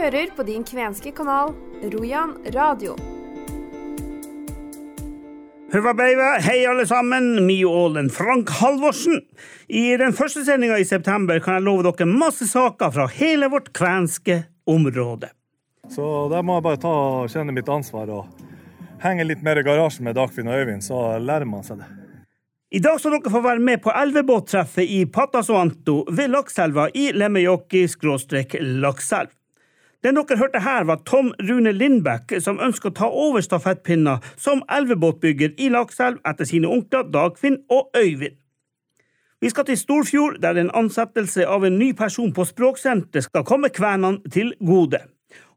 hører på din kvenske kanal Rojan radio. Hurva beiva, hei alle sammen, Mio Ålen Frank Halvorsen. I den første sendinga i september kan jeg love dere masse saker fra hele vårt kvenske område. Så der må jeg bare ta og kjenne mitt ansvar og henge litt mer i garasjen med Dagfinn og Øyvind, så lærer man seg det. I dag skal dere få være med på elvebåttreffet i Patasoanto ved Lakselva i Lemmejoki-lakselv. Den dere hørte her, var Tom Rune Lindbekk, som ønsker å ta over stafettpinna som elvebåtbygger i Lakselv etter sine onkler Dagfinn og Øyvind. Vi skal til Storfjord, der en ansettelse av en ny person på språksenteret skal komme kvenene til gode.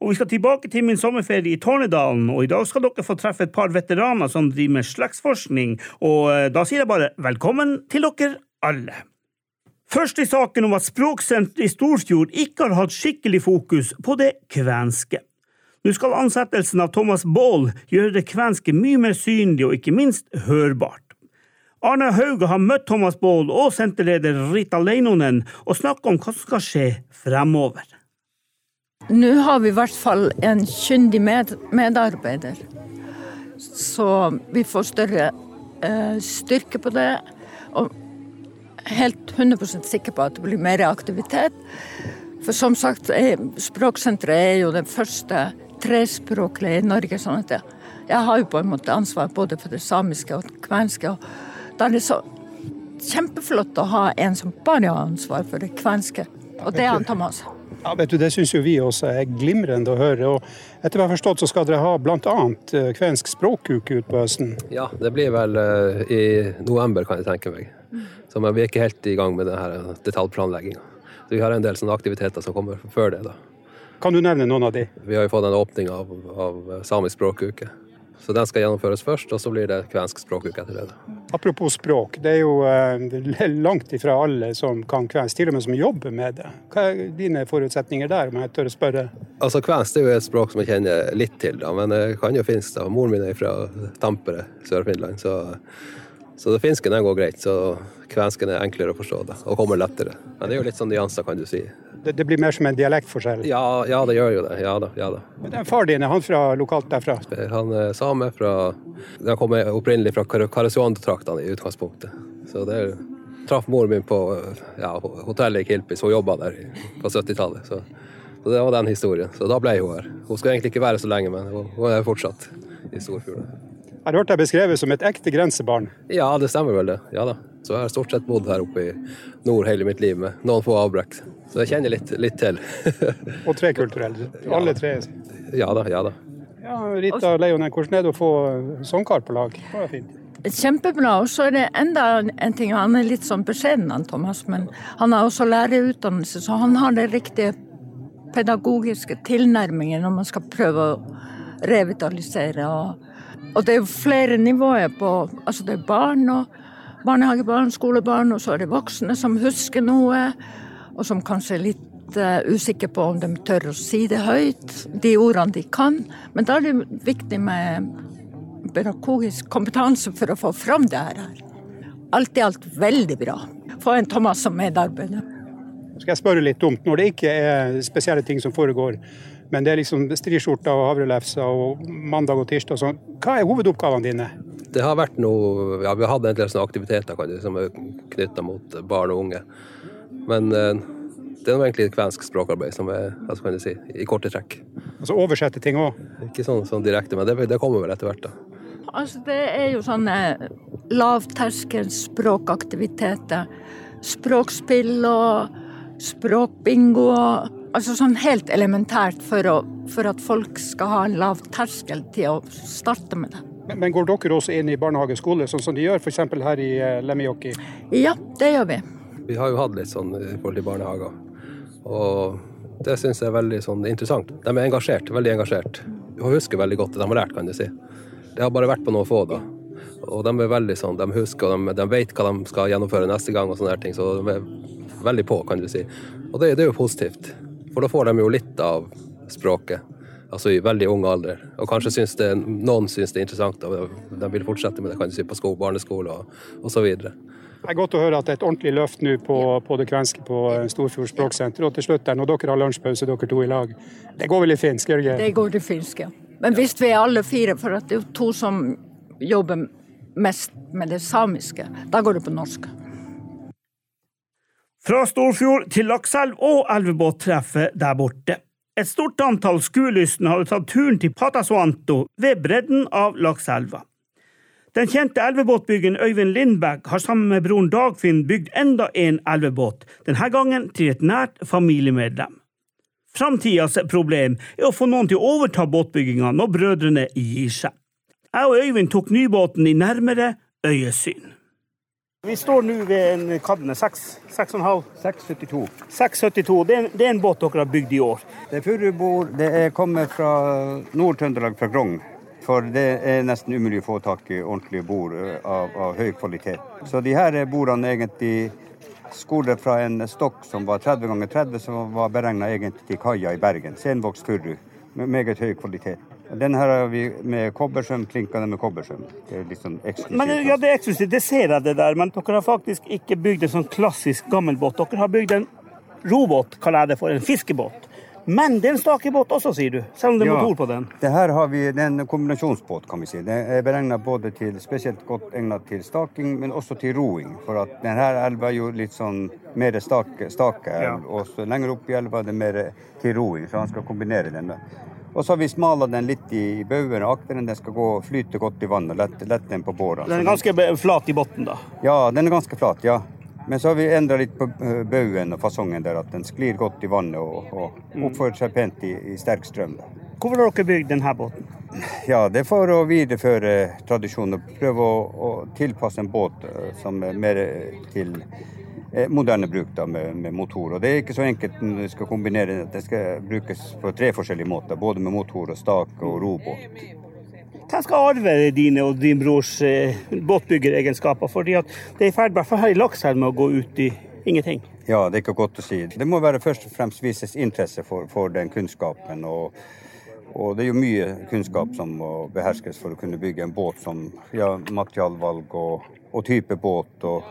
Og vi skal tilbake til min sommerferie i Tornedalen, og i dag skal dere få treffe et par veteraner som driver med slektsforskning, og eh, da sier jeg bare velkommen til dere alle. Først i saken om at Språksenteret i Storfjord ikke har hatt skikkelig fokus på det kvenske. Nå skal ansettelsen av Thomas Baal gjøre det kvenske mye mer synlig og ikke minst hørbart. Arne Hauge har møtt Thomas Baal og senterleder Rita Leinonen og snakket om hva som skal skje fremover. Nå har vi i hvert fall en kyndig med, medarbeider. Så vi får større eh, styrke på det. Og helt 100 sikker på at det blir mer aktivitet. For som sagt, er, Språksenteret er jo det første trespråklige i Norge. sånn at jeg har jo på en måte ansvar både for det samiske og det kvenske. og Da er det så kjempeflott å ha en som bare har ansvar for det kvenske. Og det er han Thomas. Ja, vet du, Det syns jo vi også er glimrende å høre. og Etter hva jeg har forstått, så skal dere ha bl.a. kvensk språkuke ut på høsten? Ja, det blir vel uh, i november, kan jeg tenke meg. Så Vi er ikke helt i gang med denne detaljplanlegginga. Så vi har en del sånne aktiviteter som kommer før det. da. Kan du nevne noen av de? Vi har jo fått en åpning av, av samisk språkuke. Så den skal gjennomføres først, og så blir det kvensk språkuke etter det. Apropos språk, det er jo eh, langt ifra alle som kan kvensk, til og med som jobber med det. Hva er dine forutsetninger der, om jeg tør å spørre? Altså Kvensk er jo et språk som jeg kjenner litt til, da, men jeg kan jo finsk. da. Moren min er fra Tampere, Sør-Finland, så, så det finsken den går greit. Så kvensken er enklere å forstå da, og kommer lettere. Men det er jo litt sånn nyanser, kan du si. Det, det, blir mer som en dialektforskjell? Ja, ja, det gjør jo det. Ja da. ja da. Men den Far din, er han fra lokalt derfra? Han er same. fra, Han kommer opprinnelig fra Karasuando-traktene i utgangspunktet. Så det er, traff moren min på ja, hotellet i Kilpis, hun jobba der på 70-tallet. Så, så, det var den historien. Så da ble hun her. Hun skulle egentlig ikke være så lenge, men hun, hun er fortsatt i Storfjorden. Jeg har hørt deg beskrevet som et ekte grensebarn? Ja, det stemmer vel det. Ja da. Så jeg har stort sett bodd her oppe i nord hele mitt liv, med noen få avbrekk. Så jeg kjenner litt, litt til. og trekulturell. Alle tre? Ja da. ja da. Ja, Rita Leonen, hvordan er det å få sangkar på lag? Det var fint. Kjempebra. Og så er det enda en ting, han er litt sånn beskjeden, han Thomas, men han har også lærerutdannelse, så han har den riktige pedagogiske tilnærmingen når man skal prøve å revitalisere. Og, og det er jo flere nivåer på Altså det er barn og barnehagebarn, skolebarn, og så er det voksne som husker noe, og som kanskje er litt uh, usikre på om de tør å si det høyt, de ordene de kan. Men da er det viktig med pedagogisk kompetanse for å få fram det her. Alt i alt veldig bra. Få en Thomas som medarbeider. Skal jeg spørre litt dumt, når det ikke er spesielle ting som foregår, men det er liksom striskjorter og havrelefser og mandag og tirsdag og sånn, hva er hovedoppgavene dine? Det har vært noe, ja, Vi har hatt en del sånne aktiviteter kan som er knytta mot barn og unge. Men eh, det er egentlig kvensk språkarbeid som er altså kan du si, i korte trekk. Altså oversette ting òg? Ikke sånn, sånn, direkte, men det, det, kommer vel etter hvert. da. Altså, det er jo sånne lavterskelspråkaktiviteter. Språkspill og språkbingo. Altså sånn helt elementært for, å, for at folk skal ha en lav terskel til å starte med det. Men, men går dere også inn i barnehage og skole, sånn som de gjør f.eks. her i uh, Lemmejoki? Ja, det gjør vi. Vi har jo hatt litt sånn i forhold til barnehager. Og det syns jeg er veldig sånn interessant. De er engasjert, veldig engasjert. Og husker veldig godt det de har lært, kan du si. Det har bare vært på noen få, da. Og de er veldig sånn, de husker og de, de vet hva de skal gjennomføre neste gang, og sånne ting, så de er veldig på, kan du si. Og det, det er jo positivt, for da får de jo litt av språket altså i veldig ung alder. Og kanskje syns det, noen syns det er interessant, og de vil fortsette med det kan du si, på sko, barneskole og osv. Det er godt å høre at det er et ordentlig løft nå på, på det kvenske på eh, Storfjord språksenter. Og til slutt, der, når dere har lunsjpause, dere to i lag, det går vel i finsk? gjør Det Det går til finsk, ja. Men hvis vi er alle fire, for at det er to som jobber mest med det samiske, da går det på norsk. Fra Storfjord til Lakselv og elvebåttreffet der borte. Et stort antall skuelystne hadde tatt turen til Patasuanto ved bredden av lakseelva. Den kjente elvebåtbyggeren Øyvind Lindberg har sammen med broren Dagfinn bygd enda en elvebåt, denne gangen til et nært familiemedlem. Framtidas problem er å få noen til å overta båtbygginga når brødrene gir seg. Jeg og Øyvind tok nybåten i nærmere øyesyn. Vi står nå ved en Kadne 6,5. 672. 672. Det er, det er en båt dere har bygd i år. Det er furubord. Det er kommet fra Nord-Trøndelag, fra Grong. For det er nesten umulig å få tak i ordentlige bord eh, av, av høy kvalitet. Så de her bordene er egentlig skolet fra en stokk som var 30 ganger 30, som var beregna til kaia i Bergen. Senvokst furu med meget høy kvalitet. Den her har vi med kobbersøm, klinkende med kobbersøm. Det er litt sånn eksklusivt. Men, ja, det er eksklusivt, det ser jeg det der, men dere har faktisk ikke bygd en sånn klassisk gammelbåt. Dere har bygd en robåt, kaller jeg det for, en fiskebåt. Men det er en stakebåt også, sier du? Selv om det er ja, motor på den? Det her har vi, det er en kombinasjonsbåt, kan vi si. Det er beregna både til spesielt godt egnet til staking, men også til roing. For at denne elva er jo litt sånn mer stake, stake ja. og så lenger opp i elva er det mer til roing, så han skal kombinere den. Og så har vi smala den litt i baugen og akteren. Den skal gå flyte godt i vannet. Lett, lett den på båra. Den er ganske flat i bunnen, da? Ja, den er ganske flat. ja. Men så har vi endra litt på eh, baugen og fasongen der, at den sklir godt i vannet og, og mm. oppfører seg pent i, i sterk strøm. Hvorfor har dere bygd denne båten? Ja, Det er for å videreføre tradisjonen prøve å, å tilpasse en båt eh, som er mer til moderne bruk da, med, med, motor. Og Det er ikke så enkelt når du skal kombinere at Det skal brukes på tre forskjellige måter. Både med motor og stake og robåt. Hva skal arve dine og din brors eh, båtbyggeregenskaper? Fordi at det er i ferd med her i Lakselv med å gå ut i ingenting. Ja, det er ikke godt å si. Det må være først og fremst vises interesse for, for den kunnskapen. og og det er jo mye kunnskap som må beherskes for å kunne bygge en båt som ja, materialvalg og, og type båt og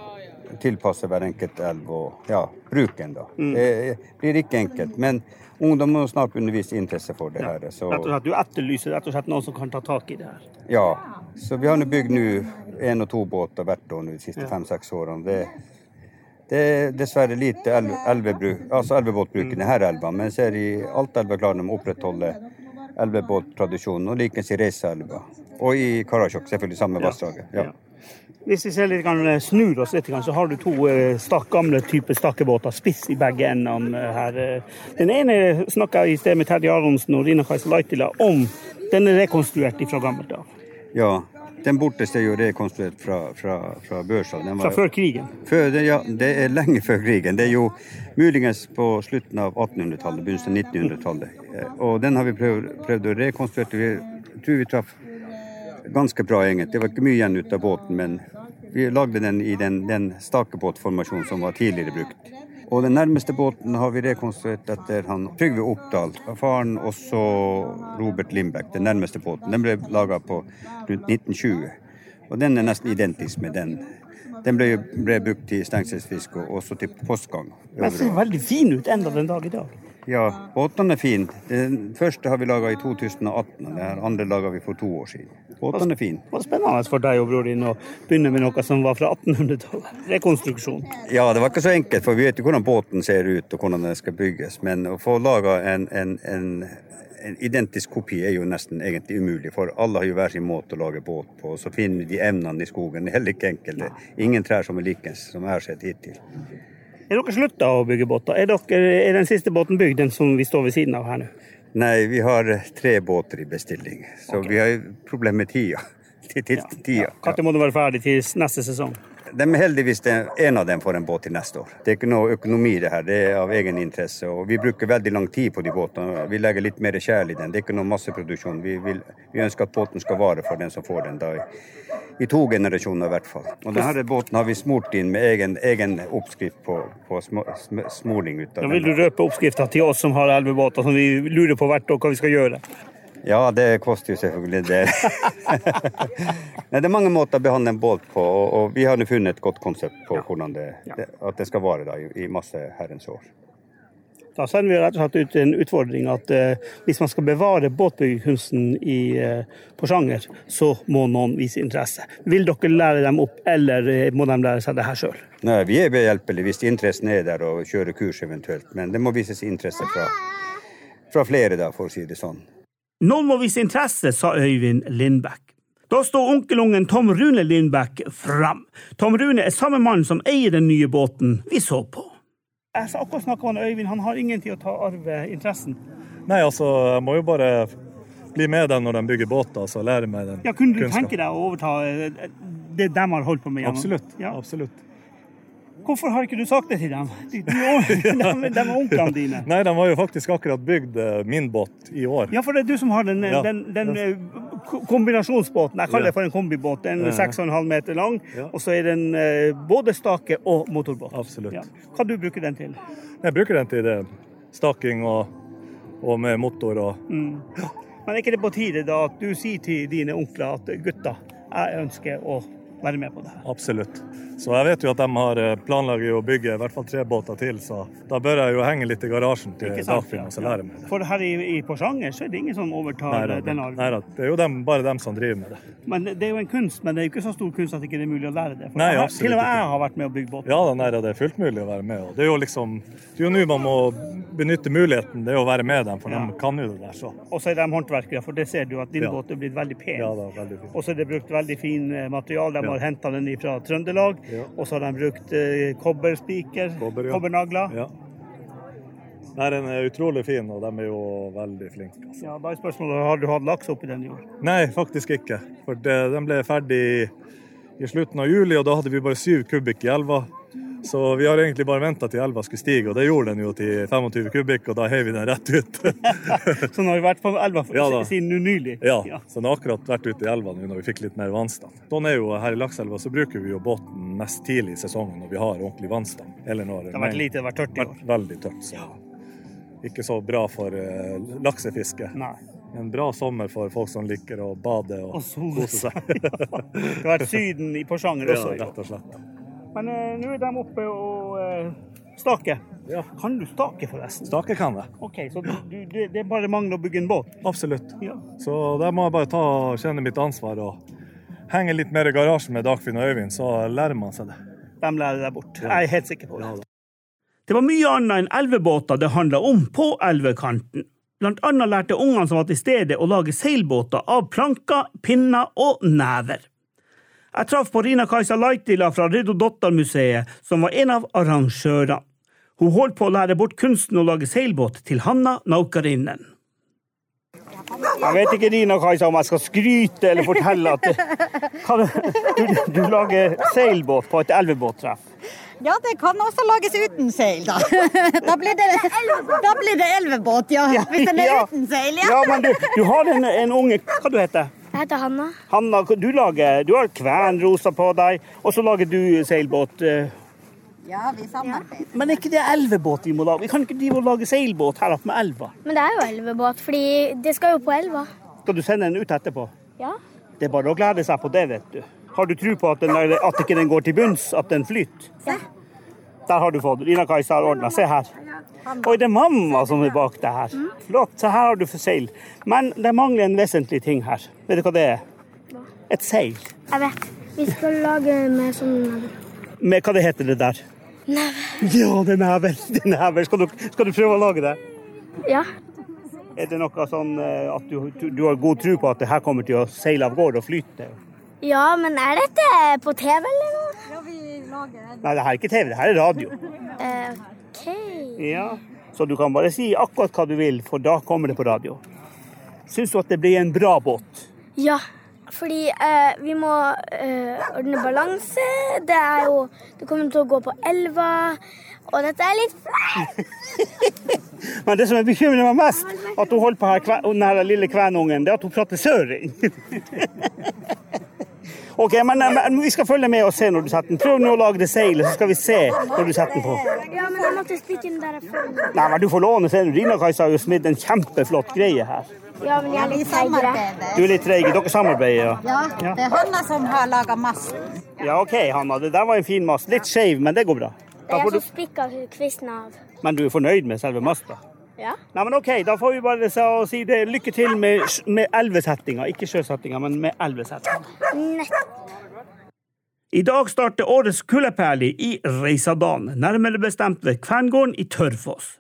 tilpasse hver enkelt elv og ja, bruken. da. Mm. Det blir ikke enkelt. Men ungdom må snart undervise interesse for det her. Så... Rett Du etterlyser rett og slett noen som kan ta tak i det her? Ja. Så vi har nå bygd nå én og to båter hvert år de siste fem-seks årene. Det, det, er dessverre lite elvebruk, altså elvebåtbruk i denne elva, men ser i Altaelva klarer de å opprettholde elvebåttradisjonen, og likens i Reisaelva. Og i Karasjok, selvfølgelig samme vassdraget. Ja. Hvis vi litt, snur oss litt, så har du to eh, stak, gamle typer stakkebåter, spiss i begge endene eh, her. Den ene snakka i sted med Terje Aronsen og Rina Kajsa Laitila om. Den er rekonstruert fra gammelt av. Ja, den borteste er jo rekonstruert fra, fra, fra børsa. Var, fra før krigen? Før, ja, det er lenge før krigen. Det er jo muligens på slutten av 1800-tallet, begynnelsen av 1900-tallet. Eh, og den har vi prøvd, prøvd å rekonstruere. Vi tror vi traff ganske bra, egentlig. Det var ikke mye igjen ut av båten, men vi lagde den i den, den stakebåtformasjonen som var tidligere brukt. Og den nærmeste båten har vi rekonstruert etter han Trygve Oppdal. Faren også Robert Lindbekk, den nærmeste båten. Den ble laga på rundt 1920. Og den er nesten identisk med den. Den ble, ble brukt til stengselsfiske og også til postgang. Den ser veldig fin ut enda den dag i dag. Ja, båtene er fine. Den første har vi laga i 2018, og den andre laga vi for to år siden. Båtene er fine. Det var spennende for deg og bror din å begynne med noe som var fra 1800-tallet. Rekonstruksjon. Ja, det var ikke så enkelt, for vi vet jo hvordan båten ser ut og hvordan den skal bygges. Men å få laga en, en, en, en, identisk kopi er jo nesten egentlig umulig, for alle har jo hver sin måte å lage båt på. Og så finner de emnene i skogen. Det er heller ikke enkelt. Ingen trær som er likens, som jeg har sett hittil. Er dere slutta å bygge båter? Er, dere, er, den siste båten bygd, den som vi står ved siden av her nå? Nei, vi har tre båter i bestilling, så okay. vi har problemer med tida. Til, til, ja. tida. Når må du være ferdig til neste sesong? De heldigvis en av dem får en båt til neste år. Det er ikke noe økonomi det her, det er av egen interesse. Og vi bruker veldig lang tid på de båtene. Vi legger litt mer sjel i den. Det er ikke noe masseproduksjon. Vi, vil, vi ønsker at båten skal vare for den som får den. da i to generasjoner i hvert fall. Og denne båten har vi smurt inn med egen, egen oppskrift på, på sm sm smoling. ut av Vil du røpe oppskrifta til oss som har elvebåter, som vi lurer på hvert år hva vi skal gjøre? Ja, det koster jo selvfølgelig det. Nei, det er mange måter å behandle en båt på, og, vi har funnet et godt konsept på hvordan det, det, at det skal vare da, i, i masse herrens år. Da sender vi rett og slett ut en utfordring at eh, hvis man skal bevare båtbyggekunsten i eh, Porsanger, så må noen vise interesse. Vil dere lære dem opp, eller eh, må de lære seg det her sjøl? Nei, Vi er behjelpelige hvis interessen er der og kjører kurs eventuelt, men det må vises interesse fra, fra flere, da, for å si det sånn. Noen må vise interesse, sa Øyvind Lindbekk. Da sto onkelungen Tom Rune Lindbekk fram. Tom Rune er samme mann som eier den nye båten vi så på. Jeg sa akkurat snakka med Øyvind, han har ingen tid å ta arve interessen. Nei, altså, jeg må jo bare bli med dem når de bygger båter, så lære meg den Ja, Kunne du kunnskap. tenke deg å overta eh, det de har holdt på med? gjennom- Absolutt. Ja. absolutt. Hvorfor har ikke du sagt det til dem? De, de, de, er onklene dine. Nei, de har jo faktisk akkurat bygd eh, min båt i år. Ja, for det er du som har den, Ja. den, den eh, kombinasjonsbåten. Jeg kaller det for en kombibåt. Den er Ja. 6,5 meter lang, Ja. og så er den eh, både stake og motorbåt. Absolutt. Ja. Hva du bruker den til? Jeg bruker den til det. Staking og, og med motor og Men er ikke det på tide da at du sier til dine onkler at gutter, jeg ønsker å være med på det? Absolutt. Så jeg vet jo at de har eh, planlagt å bygge i hvert fall tre båter til, så da bør jeg jo henge litt i garasjen til? Dagfinn og så lære meg det. For her i, i Porsanger så er det ingen som overtar Nei, den arven. nei det er jo dem, bare dem som driver med det. Men det er jo en kunst, men det er jo ikke så stor kunst at det ikke er mulig å lære det. For Nei, absolutt til og med jeg har vært med å bygge båt. Ja, da, nei, det er fullt mulig å være med. Og det er jo liksom, det er jo nå man må benytte muligheten, det er å være med dem, for Ja. de kan jo det der. så. Og så er de håndverkere, for det ser du at din Ja. båt er blitt veldig pen. Ja, da, veldig fin. Og så er det brukt veldig fin eh, material. De Ja. Har henta den fra Trøndelag. Og så har de brukt eh, kobberspiker, Kobber, ja. kobbernagler. Nei, Den er utrolig fin, og de er jo veldig flinke. Altså. Ja, da er spørsmålet har du hatt laks oppi den i år. Nei, faktisk ikke. For det, den ble ferdig i slutten av juli, og da hadde vi bare syv kubikk i elva. Så vi har egentlig bare venta til elva skulle stige, og det gjorde den jo til 25 kubikk, og da heiv vi den rett ut. Så den har jo vært på elva for, Ja siden nylig. ja, Så den har akkurat vært ute i elva nå når vi fikk litt mer vannstand. Sånn er jo her i Lakselva, så bruker vi jo båten mest tidlig i sesongen når vi har ordentlig vannstand. Eller når Det har vært lite, det har vært tørt i år. veldig tørt, så ikke så bra for uh, laksefiske. Nei. En bra sommer for folk som liker å bade og, Og kose seg. Det har vært Syden i Porsanger ja, også Ja, rett og slett. Men eh, nå er de oppe og eh, staker. Ja. Kan du stake, forresten? Stake kan jeg. OK, så du, du, det det er bare mangler å bygge en båt? Absolutt. Ja. Så der må jeg bare ta, og kjenne mitt ansvar og henge litt mer i garasjen med Dagfinn og Øyvind, så lærer man seg det. De lærer deg bort. Jeg er helt sikker på det. Ja, da. Det var mye annet enn elvebåter det handla om på elvekanten. Blant annet lærte ungene som var til stede å lage seilbåter av planker, pinner og never. Jeg traff på Rina-Kajsa Laitila fra Riddarmuseet, som var en av arrangørene. Hun holdt på å lære bort kunsten å lage seilbåt til Hanna Naukarinen. Jeg vet ikke Rina-Kajsa om jeg skal skryte eller fortelle at du, du, du lager seilbåt på et elvebåttreff. Ja, det kan også lages uten seil, da. Da blir det, da blir det elvebåt, ja. Hvis den er Ja. uten seil, ja. Ja, men du, du har en, en unge Hva du heter Jeg heter Hanna. Hanna, du lager Du har kvernrosa på deg, og så lager du seilbåt. eh. Ja, vi samarbeider. Men er ikke det elvebåt vi må lage? Vi kan ikke drive og lage seilbåt her oppe med elva. Men det er jo elvebåt, fordi det skal jo på elva. Skal du sende den ut etterpå? Ja. Det er bare å glede seg på det, vet du. Har du tro på at, den, at ikke den går til bunns, at den flyter? Ja. Der har du fått. Lina Kajsa har ordna. Se her. Oi, det er mamma som er bak det her. Flott. Så her har du for seil. Men det mangler en vesentlig ting her. Vet du hva det er? Et seil. Jeg vet. Vi skal lage med sånn Med hva det heter det der? Never. Ja, det er never. Det er never. Skal, du, skal du prøve å lage det? Ja. Er det noe sånn eh, at du, du har god tro på at det her kommer til å seile av gårde og flyte? Ja, men er dette på TV eller noe? Nei, det her er ikke TV, det her er radio. Eh, OK. Ja. Så du kan bare si akkurat hva du vil, for da kommer det på radio. Syns du at det blir en bra båt? Ja. Fordi eh, vi må eh, ordne balanse. Det er jo Det kommer til å gå på elva. Og dette er litt Men det som bekymrer meg mest, at hun holder på her, kve- den her lille kvenungen, det er at hun prater søring. OK, men, men vi skal følge med og se når du setter den. Prøv nå å lage det seilet, så skal vi se når du setter den på. Ja, men jeg måtte spikke den der jeg Nei, men Du får låne, seilet. Rina-Kajsa har jo smidd en kjempeflott greie her. Ja, men jeg er litt treigere. Du er litt treig. Dere samarbeider, ja? Ja, Ja. det er Hanna som har laga masten. Ja, OK, Hanna. Det der var en fin mast. Litt skeiv, men det går bra. Det er så spikka kvisten av. Men du er fornøyd med selve masta? Ja. Nei, men OK, da får vi bare si det. Lykke til med, med elvesettinga. Ikke sjøsettinga, men med elvesettinga. Nettopp. I dag starter årets Kuleperli i Reisadalen, nærmere bestemt ved Kverngården i Tørfoss.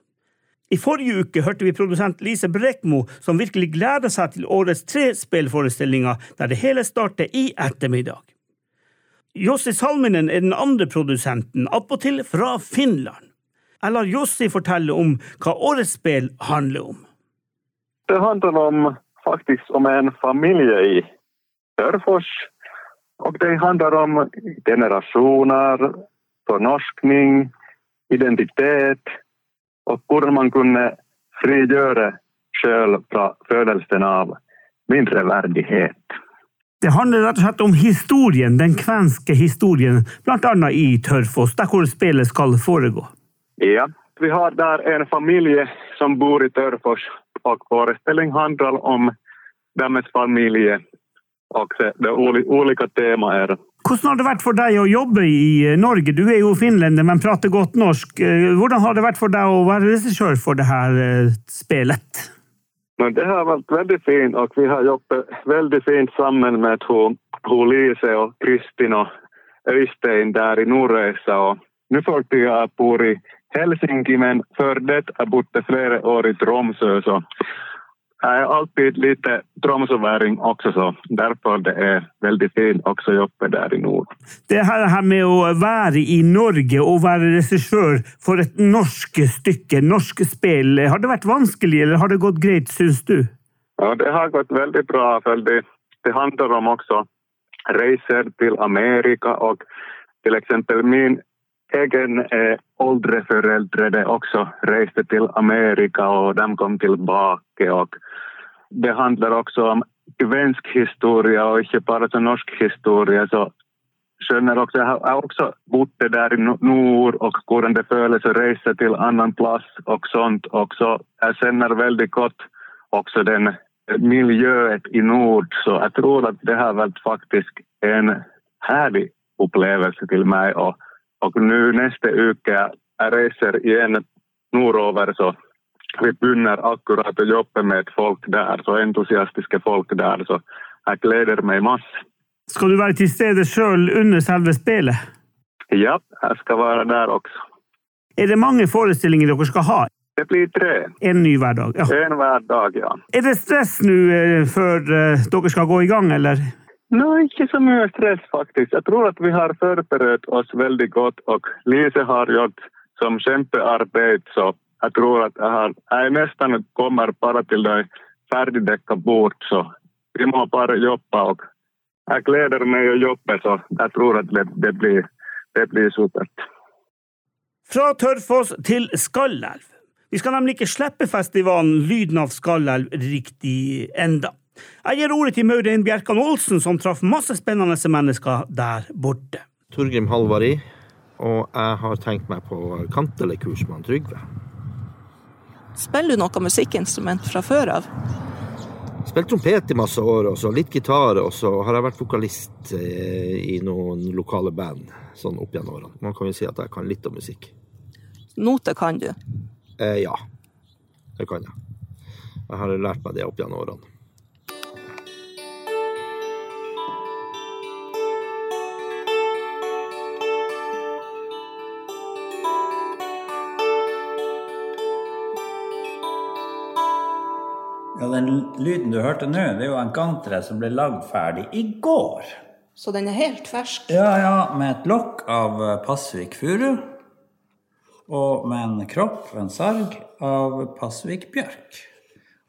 I forrige uke hørte vi produsent Lise Brekmo, som virkelig gleder seg til årets tre spillforestillinger, der det hele starter i ettermiddag. Jossi Salminen er den andre produsenten, attpåtil fra Finland. Jeg lar Jossi fortelle om hva årets spill handler om. Det handler om faktisk om en familie i Törfors. Og det handler om generationer, fornorskning, identitet og hvordan man kunne frigjøre sjøl fra følelsen av mindreverdighet. Det handler rett og slett om historien, den kvenske historien, annet i Tørfoss, der hvor spillet skal foregå. Ja, vi har där en familj som bor i Törfors och föreställningen handlar om deras familje, och det teman är Hvordan har det vært for deg å jobbe i eh, Norge? Du er jo finlender, men prater godt norsk. Eh, Hvordan har det vært for deg å være regissør for det her eh, spillet? Men det har varit väldigt fint och vi har jobbat väldigt fint samman med hur, hur Lise och Kristin och Öystein där i Nordresa. Och nu får jag bor i Helsinki men för det jag bodde flera år i Tromsø så jag är alltid lite Tromsöväring också så därför det är väldigt fint också att jobba där i nord. Det her med å være i Norge og være regissør for et norsk stykke, norsk spel, har det vært vanskelig, eller har det gått greit, syns du? Ja, det har gått väldigt bra för det, det handlar om också resor till Amerika och till exempel min egen eh, äldre föräldrar också reste till Amerika och de kom tillbaka och det handlar också om svensk historia och inte bara så norsk historia så skönner också, jag har også bott där i no- nord och hur det känns att resa till annan plats och sånt också. Jag känner väldigt gott också den miljön i nord så jag tror att det har varit faktiskt en härlig upplevelse till mig och, och nu nästa vecka reser igen nordover så vi begynner akkurat å jobbe med folk der, så entusiastiske folk der. så jeg gleder mig masse. Skal du være til stede sjøl under selve spillet? Ja, jeg skal være der også. Er det mange forestillinger dere skal ha? Det blir tre. En ny hver dag? Ja. En hver dag, ja. Er det stress nå eh, før eh, dere skal gå i gang, eller? Nej, ikke så mye stress faktisk. Jeg tror at vi har forberedt oss veldig godt. Og Lise har gjort som kjempearbeid, så jeg tror at jeg, har, jeg nesten kommer bare til det ferdigdekka bord så vi må bare jobbe. Og jeg gleder meg å jobbe, så jeg tror at det, det, blir, det blir supert. Fra Tørfoss til Skallelv. Vi skal nemlig ikke slippe festivalen Lyden av Skallelv riktig enda. Jeg gir ordet til Maureen Bjerkan Olsen, som traff masse spennende mennesker der borte. Torgrim Halvari, og jeg har tenkt meg på kantelekurs med Trygve. Spiller du noe musikkinstrument fra før av? Spilt trompet i masse år, og så litt gitar, og så har jeg vært vokalist eh, i noen lokale band sånn opp gjennom årene. Man kan jo si at jeg kan litt om musikk. Noter kan du. Eh, ja, det kan jeg. Jeg har lært meg det opp gjennom årene. Ja, Den lyden du hørte nå, det er jo en gantre som ble lagd ferdig i går. Så den er helt fersk. Ja, ja, med et lokk av Pasvik furu. Og med en kropp, en sarg, av Pasvik bjørk.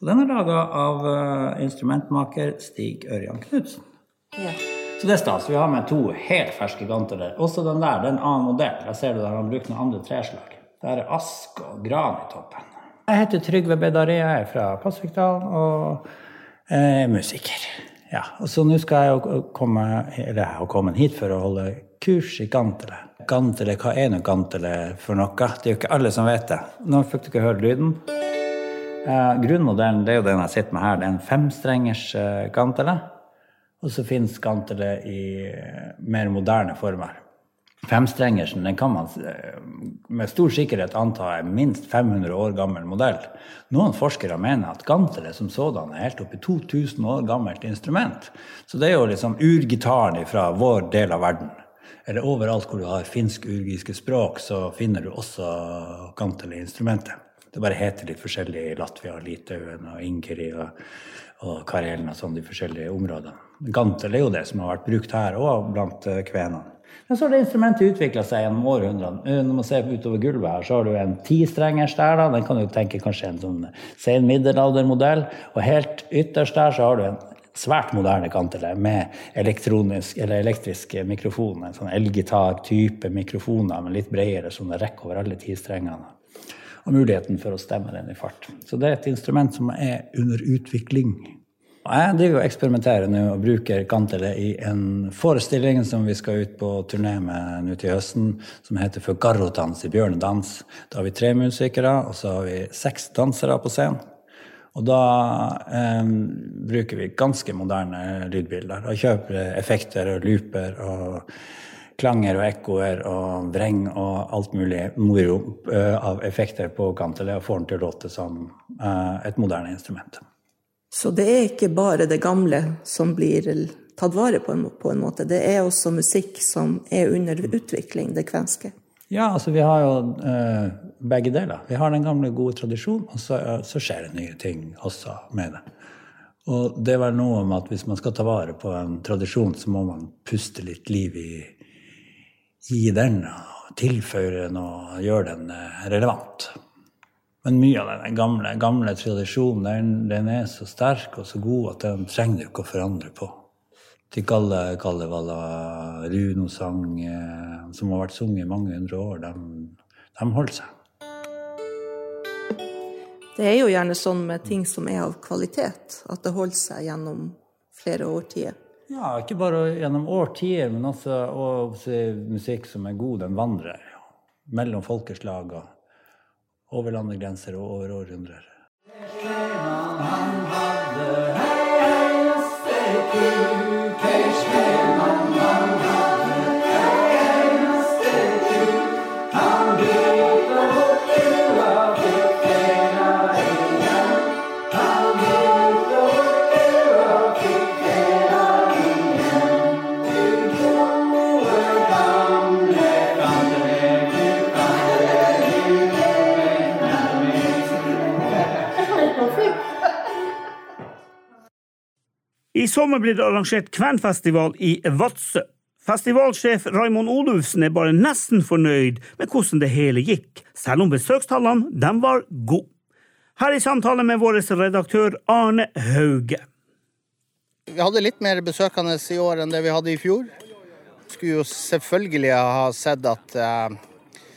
Og den er laga av eh, instrumentmaker Stig Ørjan Knutsen. Ja. Så det er stas. Vi har med to helt ferske gantrer. Også den der, det er en annen modell. Der ser du der han bruker noen andre treslag. Der er ask og gran i toppen. Jeg heter Trygve Bedaré, jeg er fra Pasvikdalen og er musiker. Ja, og så nå skal jeg jo komme, eller jeg har kommet hit for å holde kurs i gantele. Gantele, hva er nå gantele for noe? Det er jo ikke alle som vet det. Nå fikk dere høre lyden. Eh, grunnmodellen det er jo den jeg sitter med her. Det er en femstrengers eh, gantele. Og så finnes gantele i eh, mer moderne former. Femstrengersen den kan man eh, med stor sikkerhet anta er minst 500 år gammel modell. Noen forskere mener at ganteret som sådan er helt oppi 2000 år gammelt instrument. Så det er jo liksom urgitaren fra vår del av verden. Eller overalt hvor du har finsk-urgiske språk, så finner du også ganteleinstrumentet. Det bare heter litt forskjellig i Latvia, Litauen og Ingeri og, og Karelen og sånn, de forskjellige områdene. Gantel er jo det som har vært brukt her òg, blant eh, kvenene. Men så har det instrumentet utvikla seg gjennom århundrene. Eh, når man ser utover gulvet her, så har du en tistrengers der. da, Den kan du tenke kanskje en sånn sen middelaldermodell. Og helt ytterst der så har du en svært moderne kantele med elektronisk, eller elektrisk mikrofon. En sånn elgitar-type mikrofoner men litt bredere, som det rekker over alle tistrengene. Og muligheten for å stemme den i fart. Så det er et instrument som er under utvikling. Jeg driver og eksperimenterer nå og bruker kantelet i en forestilling som vi skal ut på turné med nå til høsten, som heter For garrotans i bjørnedans. Da har vi tre musikere, og så har vi seks dansere på scenen. Og da eh, bruker vi ganske moderne lydbilder. Og kjøper effekter og looper og klanger og ekkoer og vreng og alt mulig moro eh, av effekter på kantelet, og får den til å låte som eh, et moderne instrument. Så det er ikke bare det gamle som blir tatt vare på på en måte. Det er også musikk som er under utvikling, det kvenske. Ja, altså vi har jo uh, begge deler. Vi har den gamle, gode tradisjonen, og så, uh, så, skjer det nye ting også med det. Og det var noe om at hvis man skal ta vare på en tradisjon, så må man puste litt liv i, i den, og tilføre den og gjøre den uh, relevant. Men mye av den gamle, gamle tradisjonen den, den, er så sterk og så god at den trenger du ikke å forandre på til Kalle Kalevala runosang eh, som har vært sunget i mange hundre år, de, de holder seg. Det er jo gjerne sånn med ting som er av kvalitet, at det holder seg gjennom flere årtier. Ja, ikke bare gjennom årtier, men også, og musikk som er god, den vandrer mellom folkeslag og over landegrenser og over århundrer. Han hadde I sommer blir det arrangert kvernfestival i Vadsø. Festivalsjef Raimond Olufsen er bare nesten fornøyd med hvordan det hele gikk, selv om besøkstallene de var gode. Her i samtale med vår redaktør Arne Hauge. Vi hadde litt mer besøkende i år enn det vi hadde i fjor. Skulle jo selvfølgelig ha sett at eh,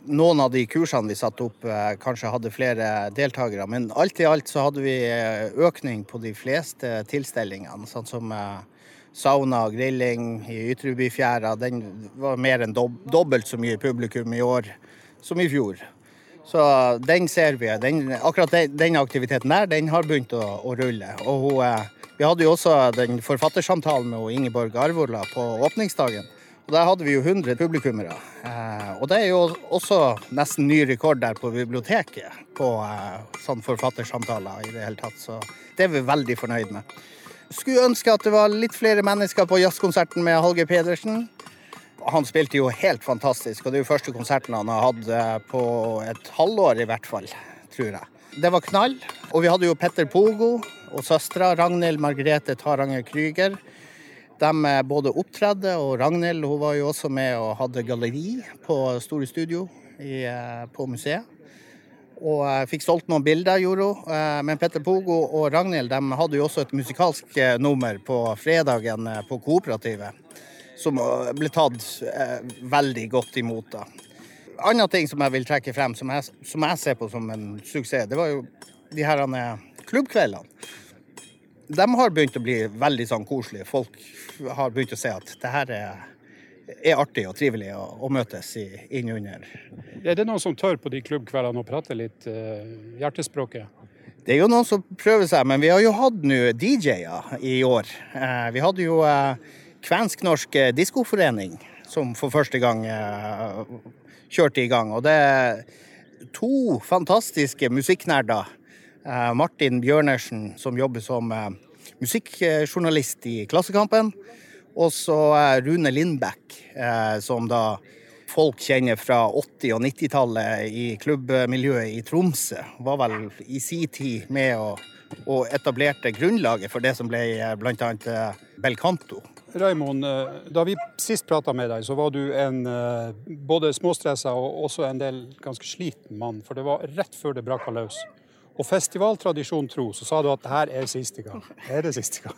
noen av de kursene vi satte opp, eh, kanskje hadde flere deltakere. Men alt i alt så hadde vi eh, økning på de fleste tilstelningene. Sånn som eh, sauna og grilling i Ytrebyfjæra. Den var mer enn dobbelt så mye publikum i år som i fjor. Så den ser vi. Den, akkurat den, den, aktiviteten der, den har begynt å, å rulle. Og hun, vi hadde jo også den forfattersamtalen med Ingeborg Arvola på åpningsdagen. Og Der hadde vi jo 100 publikummere. Eh, og det er jo også nesten ny rekord der på biblioteket på eh, sånn forfattersamtaler i det hele tatt. Så det er vi veldig fornøyd med. Skulle ønske at det var litt flere mennesker på jazzkonserten med Hallgeir Pedersen. Han spilte jo helt fantastisk, og det er jo første konserten han har hatt eh, på et halvår i hvert fall, tror jeg. Det var knall. Og vi hadde jo Petter Pogo og søstera Ragnhild Margrethe Taranger Krüger de både opptredde, og Ragnhild hun var jo også med og hadde galleri på Store Studio i, eh, på museet. Og fikk solgt noen bilder, gjorde hun. Eh, men Petter Pogo og Ragnhild de hadde jo også et musikalsk eh, nummer på fredagen på Kooperativet. Som ble tatt veldig godt imot. da. Andre ting som jeg vil trekke frem, som jeg, som jeg ser på som en suksess, det var jo de her klubbkveldene de har begynt å bli veldig sånn koselige. Folk har begynt å se at det her er, er artig og trivelig å, å møtes i, innunder. Er det noen som tør på de klubbkveldene å prate litt uh, hjertespråket? Det er jo noen som prøver seg, men vi har jo hatt nå DJ-er i år. Uh, vi hadde jo uh, Kvensk-norsk eh, diskoforening som for første gang kjørte i gang. Og det er to fantastiske musikknerder. Eh, Martin Bjørnersen, som jobber som eh, musikkjournalist i Klassekampen. Og så eh, Rune Lindbekk, som da folk kjenner fra 80- og 90-tallet i klubbmiljøet i Tromsø. Var vel i sin tid med og, og etablerte grunnlaget for det som ble bl.a. Belcanto. Raimond, da vi sist prata med deg, så var du en både småstressa og også en del ganske sliten mann. For det var rett før det braka løs. Og festivaltradisjon tro, så sa du at det her er siste gang. Er det siste gang?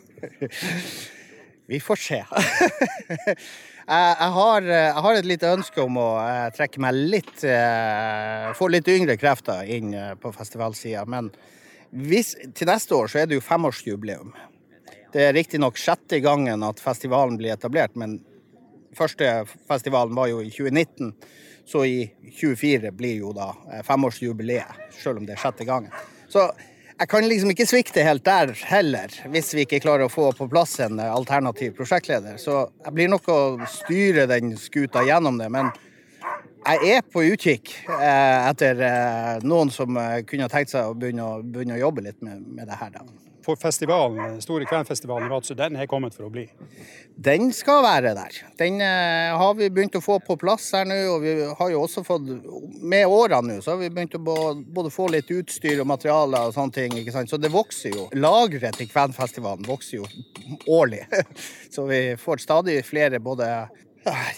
Vi får se. jeg, har, jeg, har, et lite ønske om å eh, trekke meg litt eh, Få litt yngre krefter inn eh, på festivalsida. Men hvis, til neste år så er det jo femårsjubileum. Det er riktignok sjette gangen at festivalen blir etablert, men første festivalen var jo i 2019. Så i 2024 blir jo da eh, femårsjubileet, selv om det er sjette gangen. Så jeg kan liksom ikke svikte helt der heller, hvis vi ikke klarer å få på plass en eh, alternativ prosjektleder. Så jeg blir nok å styre den skuta gjennom det. Men jeg er på utkikk eh, etter noen som kunne tenkt seg å begynne å, begynne å jobbe litt med, med det her. Da for festivalen, store kvenfestivalen i Vadsø, den er kommet for å bli? Den skal være der. Den eh, har vi begynt å få på plass her nå. Og vi har jo også fått, med årene nå, så har vi begynt å både få litt utstyr og materialer og sånne ting. ikke sant? Så det vokser jo. Lageret til kvenfestivalen vokser jo årlig. Så vi får stadig flere både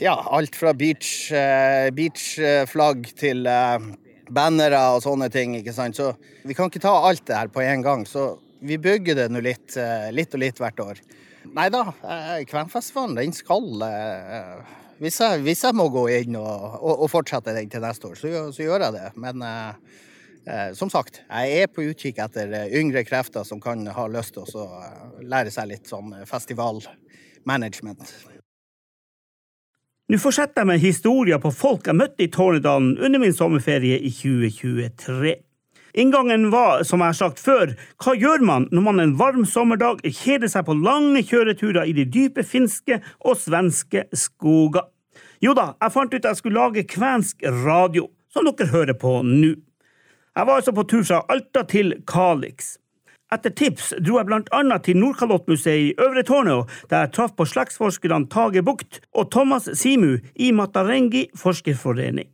ja, alt fra beachflagg beach til uh, bannere og sånne ting. ikke sant? Så vi kan ikke ta alt det her på en gang. Så vi bygger det nå litt, eh, litt og litt hvert år. Nei da, eh, Kvenfestivalen den skal eh, hvis jeg, hvis jeg, må gå inn og, og, og, fortsette den til neste år, så, så gjør jeg det. Men eh, som sagt, jeg er på utkikk etter yngre krefter som kan ha lyst til å lære seg litt sånn festivalmanagement. Nå fortsetter jeg med historier på folk jeg møtte i Tornedalen under min sommerferie i 2023. Inngangen var, som jeg har sagt før, hva gjør man når man en varm sommerdag kjeder seg på lange kjøreturer i de dype finske og svenske skoger? Jo da, jeg fant ut at jeg skulle lage kvensk radio, som dere hører på nå. Jeg var altså på tur fra Alta til Kalix. Etter tips dro jeg blant annet til Nordkalottmuseet i Øvre Tårnet, der jeg traff på slektsforskerne Tage Bukt og Thomas Simu i Matarengi forskerforening.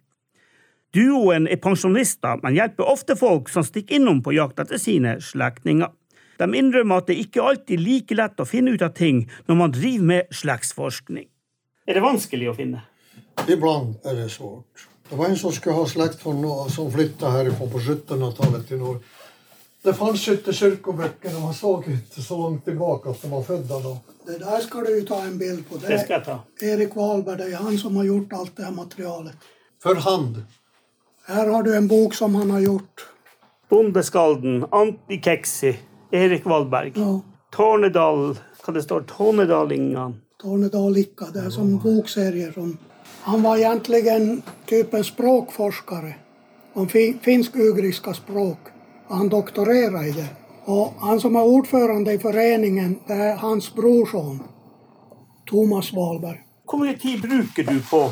Duoen er pensjonister, men hjelper ofte folk som stikker innom på jakt etter sine slektninger. De innrømmer at det ikke alltid er like lett å finne ut av ting når man driver med slektsforskning. Er det vanskelig å finne? Iblant er det svårt. Det var en som skulle ha slekt som flytta herifrån på 1700-tallet til Norge. Det fanns inte og man så ikke så langt tilbake at de var født da. Det der skal du ta en bild på. Det, det skal jeg ta. Erik Wahlberg, det er han som har gjort alt det her materialet. For hand? Her har du en bok som han har gjort. Bondeskalden, Antikeksi, Erik Valberg. Ja. Tornedal, hva det står? Tornedalingan? Tornedalika. Det er som bokserier. Som, han var egentlig en type språkforskere om finsk-ugriske språk. Han doktorerte i det. Og han som er ordførende i foreningen, det er hans brorson. Thomas Wahlberg. Hvor mye tid bruker du på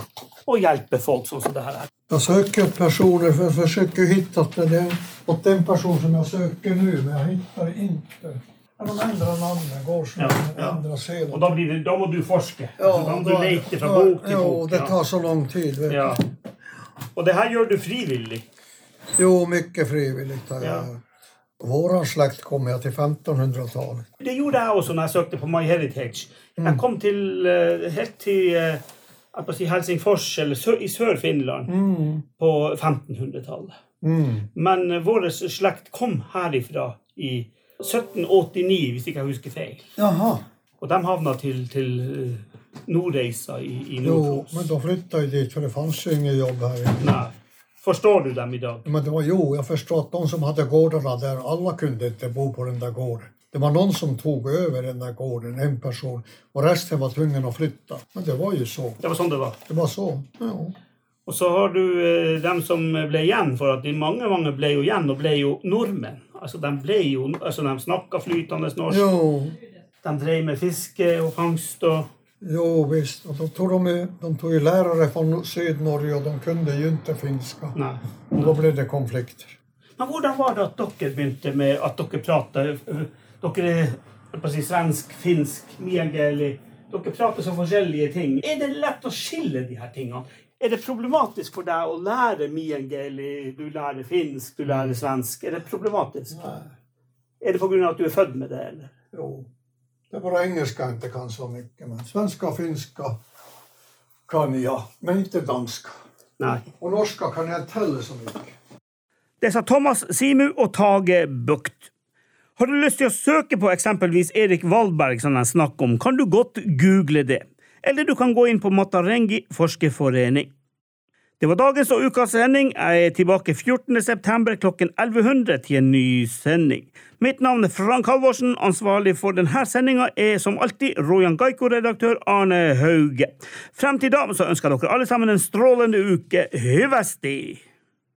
å hjelpe folk sånn som det her? Jag söker upp personer för att försöka hitta det. Det åt den person som jag søker nå, men jeg hittar inte. De ändrar namnet, gårdsnamn, ja, ja. ändrar sedan. Och då, blir det, då må du forske. Ja, alltså, då må du leta från bok till jo, bok? det tar så lang tid. Vet ja. Och det här gör du frivillig? Jo, mycket frivilligt. Ja. Vår slekt kom jeg til 1500-tallet. Det gjorde jeg også når jeg søkte på My Heritage. Jeg kom till, eh, helt till eh, si Helsingfors eller sør, i Sør-Finland mm. på 1500-tallet. Mm. Men uh, vår slekt kom herifra i 1789, hvis ikke jeg husker feil. Jaha. Og de havna til, til uh, Nordreisa i, i Nord-Troms. Men da flytta jeg dit, for det fantes ingen jobb her. Nei. Forstår du dem i dag? Men det var, jo, jeg forstår at de som hadde gårder der, alle kunne ikke bo på den der gården. Det var någon som tog över den där gården, en person. Och resten var tvungen att flytta. Men det var ju så. Det var sånn det var? Det var så, ja. Og så har du eh, dem som ble igjen, for at de mange mange ble jo igjen og ble jo nordmenn. Altså, De ble jo, altså de snakka flytende norsk. Jo. De drev med fiske og fangst og Jo visst. Og de tog, de, de tog lærere fra Syd-Norge, og de kunne jo ikke finska. Nei. Og da ble det konflikter. Men hvordan var det at dere begynte med at dere prater Dere er på å si, svensk, finsk, miengeli Dere prater så forskjellige ting. Er det lett å skille de her tingene? Er det problematisk for deg å lære miengeli, du lærer finsk, du lærer svensk? Er det problematisk? Nei. Er det pga. at du er født med det, eller? Jo. Det er bare engelsk jeg ikke kan så mye. Men svenska og finska kan jag, men ikke dansk. Nei. Og norska kan jeg telle så mye. Det sa Thomas Simu og Tage Bukt. Har du lyst til å søke på eksempelvis Erik Valberg, som jeg snakker om, kan du godt google det. Eller du kan gå inn på Matarengi forskerforening. Det var dagens og ukas sending. Jeg er tilbake 14. september klokken 1100 til en ny sending. Mitt navn er Frank Halvorsen. Ansvarlig for denne sendinga er som alltid Rojan Gaiko-redaktør Arne Hauge. Frem til da så ønsker dere alle sammen en strålende uke. Hyvesti!